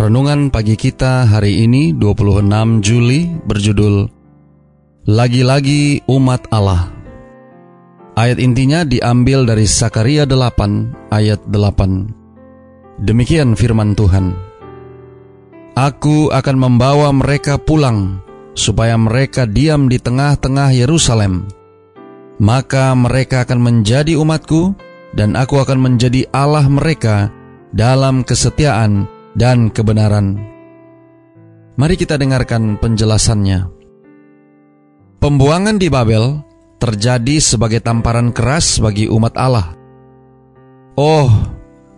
Renungan pagi kita hari ini 26 Juli berjudul Lagi-lagi umat Allah. Ayat intinya diambil dari Sakaria 8 ayat 8. Demikian firman Tuhan. Aku akan membawa mereka pulang supaya mereka diam di tengah-tengah Yerusalem. Maka mereka akan menjadi umatku dan aku akan menjadi Allah mereka dalam kesetiaan dan kebenaran. Mari kita dengarkan penjelasannya. Pembuangan di Babel terjadi sebagai tamparan keras bagi umat Allah. Oh,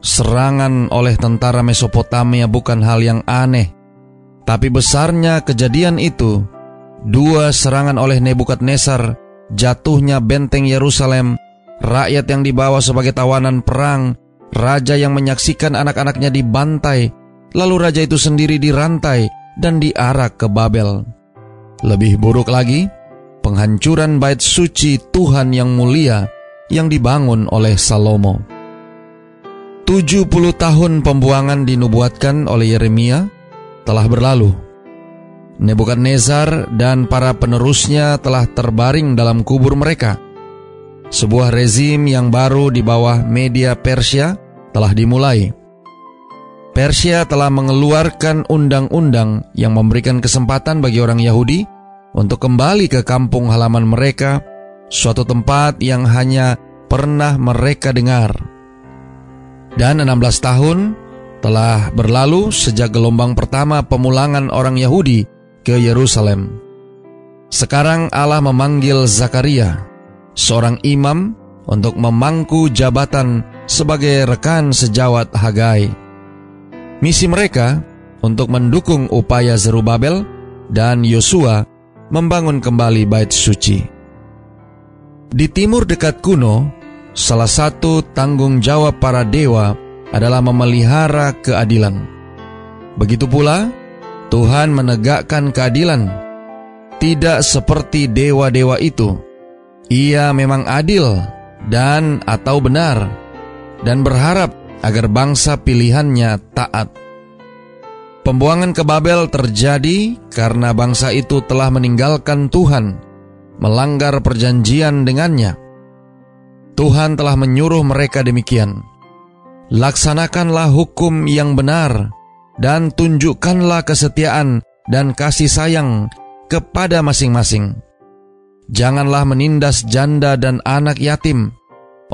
serangan oleh tentara Mesopotamia bukan hal yang aneh, tapi besarnya kejadian itu, dua serangan oleh Nebukadnezar, jatuhnya benteng Yerusalem, rakyat yang dibawa sebagai tawanan perang, raja yang menyaksikan anak-anaknya dibantai, Lalu raja itu sendiri dirantai dan diarak ke Babel. Lebih buruk lagi, penghancuran bait suci Tuhan yang mulia yang dibangun oleh Salomo. 70 tahun pembuangan dinubuatkan oleh Yeremia telah berlalu. Nebukadnezar dan para penerusnya telah terbaring dalam kubur mereka. Sebuah rezim yang baru di bawah media Persia telah dimulai. Persia telah mengeluarkan undang-undang yang memberikan kesempatan bagi orang Yahudi untuk kembali ke kampung halaman mereka, suatu tempat yang hanya pernah mereka dengar. Dan 16 tahun telah berlalu sejak gelombang pertama pemulangan orang Yahudi ke Yerusalem. Sekarang Allah memanggil Zakaria, seorang imam, untuk memangku jabatan sebagai rekan sejawat Hagai. Misi mereka untuk mendukung upaya Zerubabel dan Yosua membangun kembali bait suci. Di timur dekat kuno, salah satu tanggung jawab para dewa adalah memelihara keadilan. Begitu pula, Tuhan menegakkan keadilan. Tidak seperti dewa-dewa itu. Ia memang adil dan atau benar dan berharap agar bangsa pilihannya taat. Pembuangan ke Babel terjadi karena bangsa itu telah meninggalkan Tuhan, melanggar perjanjian dengannya. Tuhan telah menyuruh mereka demikian. Laksanakanlah hukum yang benar dan tunjukkanlah kesetiaan dan kasih sayang kepada masing-masing. Janganlah menindas janda dan anak yatim,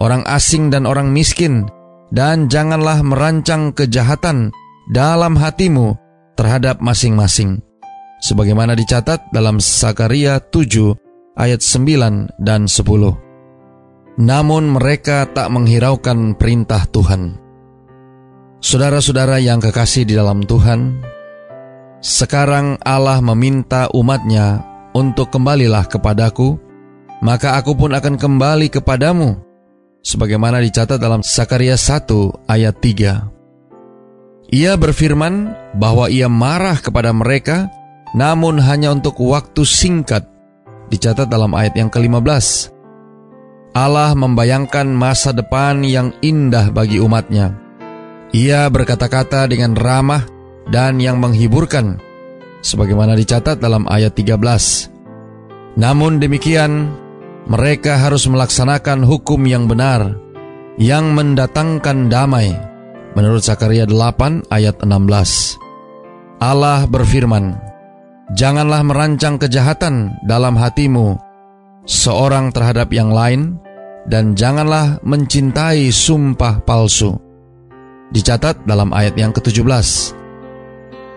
orang asing dan orang miskin, dan janganlah merancang kejahatan dalam hatimu terhadap masing-masing. Sebagaimana dicatat dalam Sakaria 7 ayat 9 dan 10. Namun mereka tak menghiraukan perintah Tuhan. Saudara-saudara yang kekasih di dalam Tuhan, sekarang Allah meminta umatnya untuk kembalilah kepadaku, maka aku pun akan kembali kepadamu sebagaimana dicatat dalam Sakaria 1 ayat 3. Ia berfirman bahwa ia marah kepada mereka namun hanya untuk waktu singkat dicatat dalam ayat yang ke-15. Allah membayangkan masa depan yang indah bagi umatnya. Ia berkata-kata dengan ramah dan yang menghiburkan sebagaimana dicatat dalam ayat 13. Namun demikian, mereka harus melaksanakan hukum yang benar, yang mendatangkan damai. Menurut Zakaria 8 ayat 16. Allah berfirman, Janganlah merancang kejahatan dalam hatimu, seorang terhadap yang lain, dan janganlah mencintai sumpah palsu. Dicatat dalam ayat yang ke-17.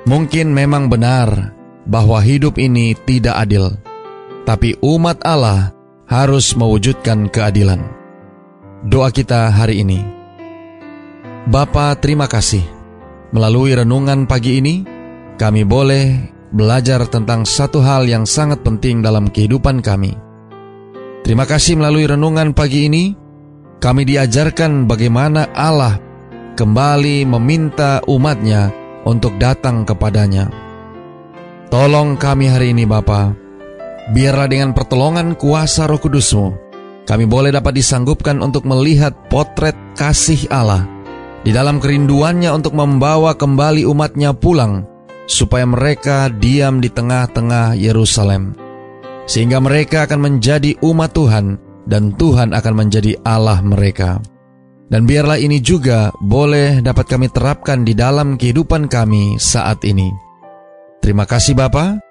Mungkin memang benar bahwa hidup ini tidak adil, tapi umat Allah harus mewujudkan keadilan. Doa kita hari ini. Bapa, terima kasih. Melalui renungan pagi ini, kami boleh belajar tentang satu hal yang sangat penting dalam kehidupan kami. Terima kasih melalui renungan pagi ini, kami diajarkan bagaimana Allah kembali meminta umatnya untuk datang kepadanya. Tolong kami hari ini Bapa, biarlah dengan pertolongan kuasa roh kudusmu, kami boleh dapat disanggupkan untuk melihat potret kasih Allah di dalam kerinduannya untuk membawa kembali umatnya pulang supaya mereka diam di tengah-tengah Yerusalem. Sehingga mereka akan menjadi umat Tuhan dan Tuhan akan menjadi Allah mereka. Dan biarlah ini juga boleh dapat kami terapkan di dalam kehidupan kami saat ini. Terima kasih Bapa.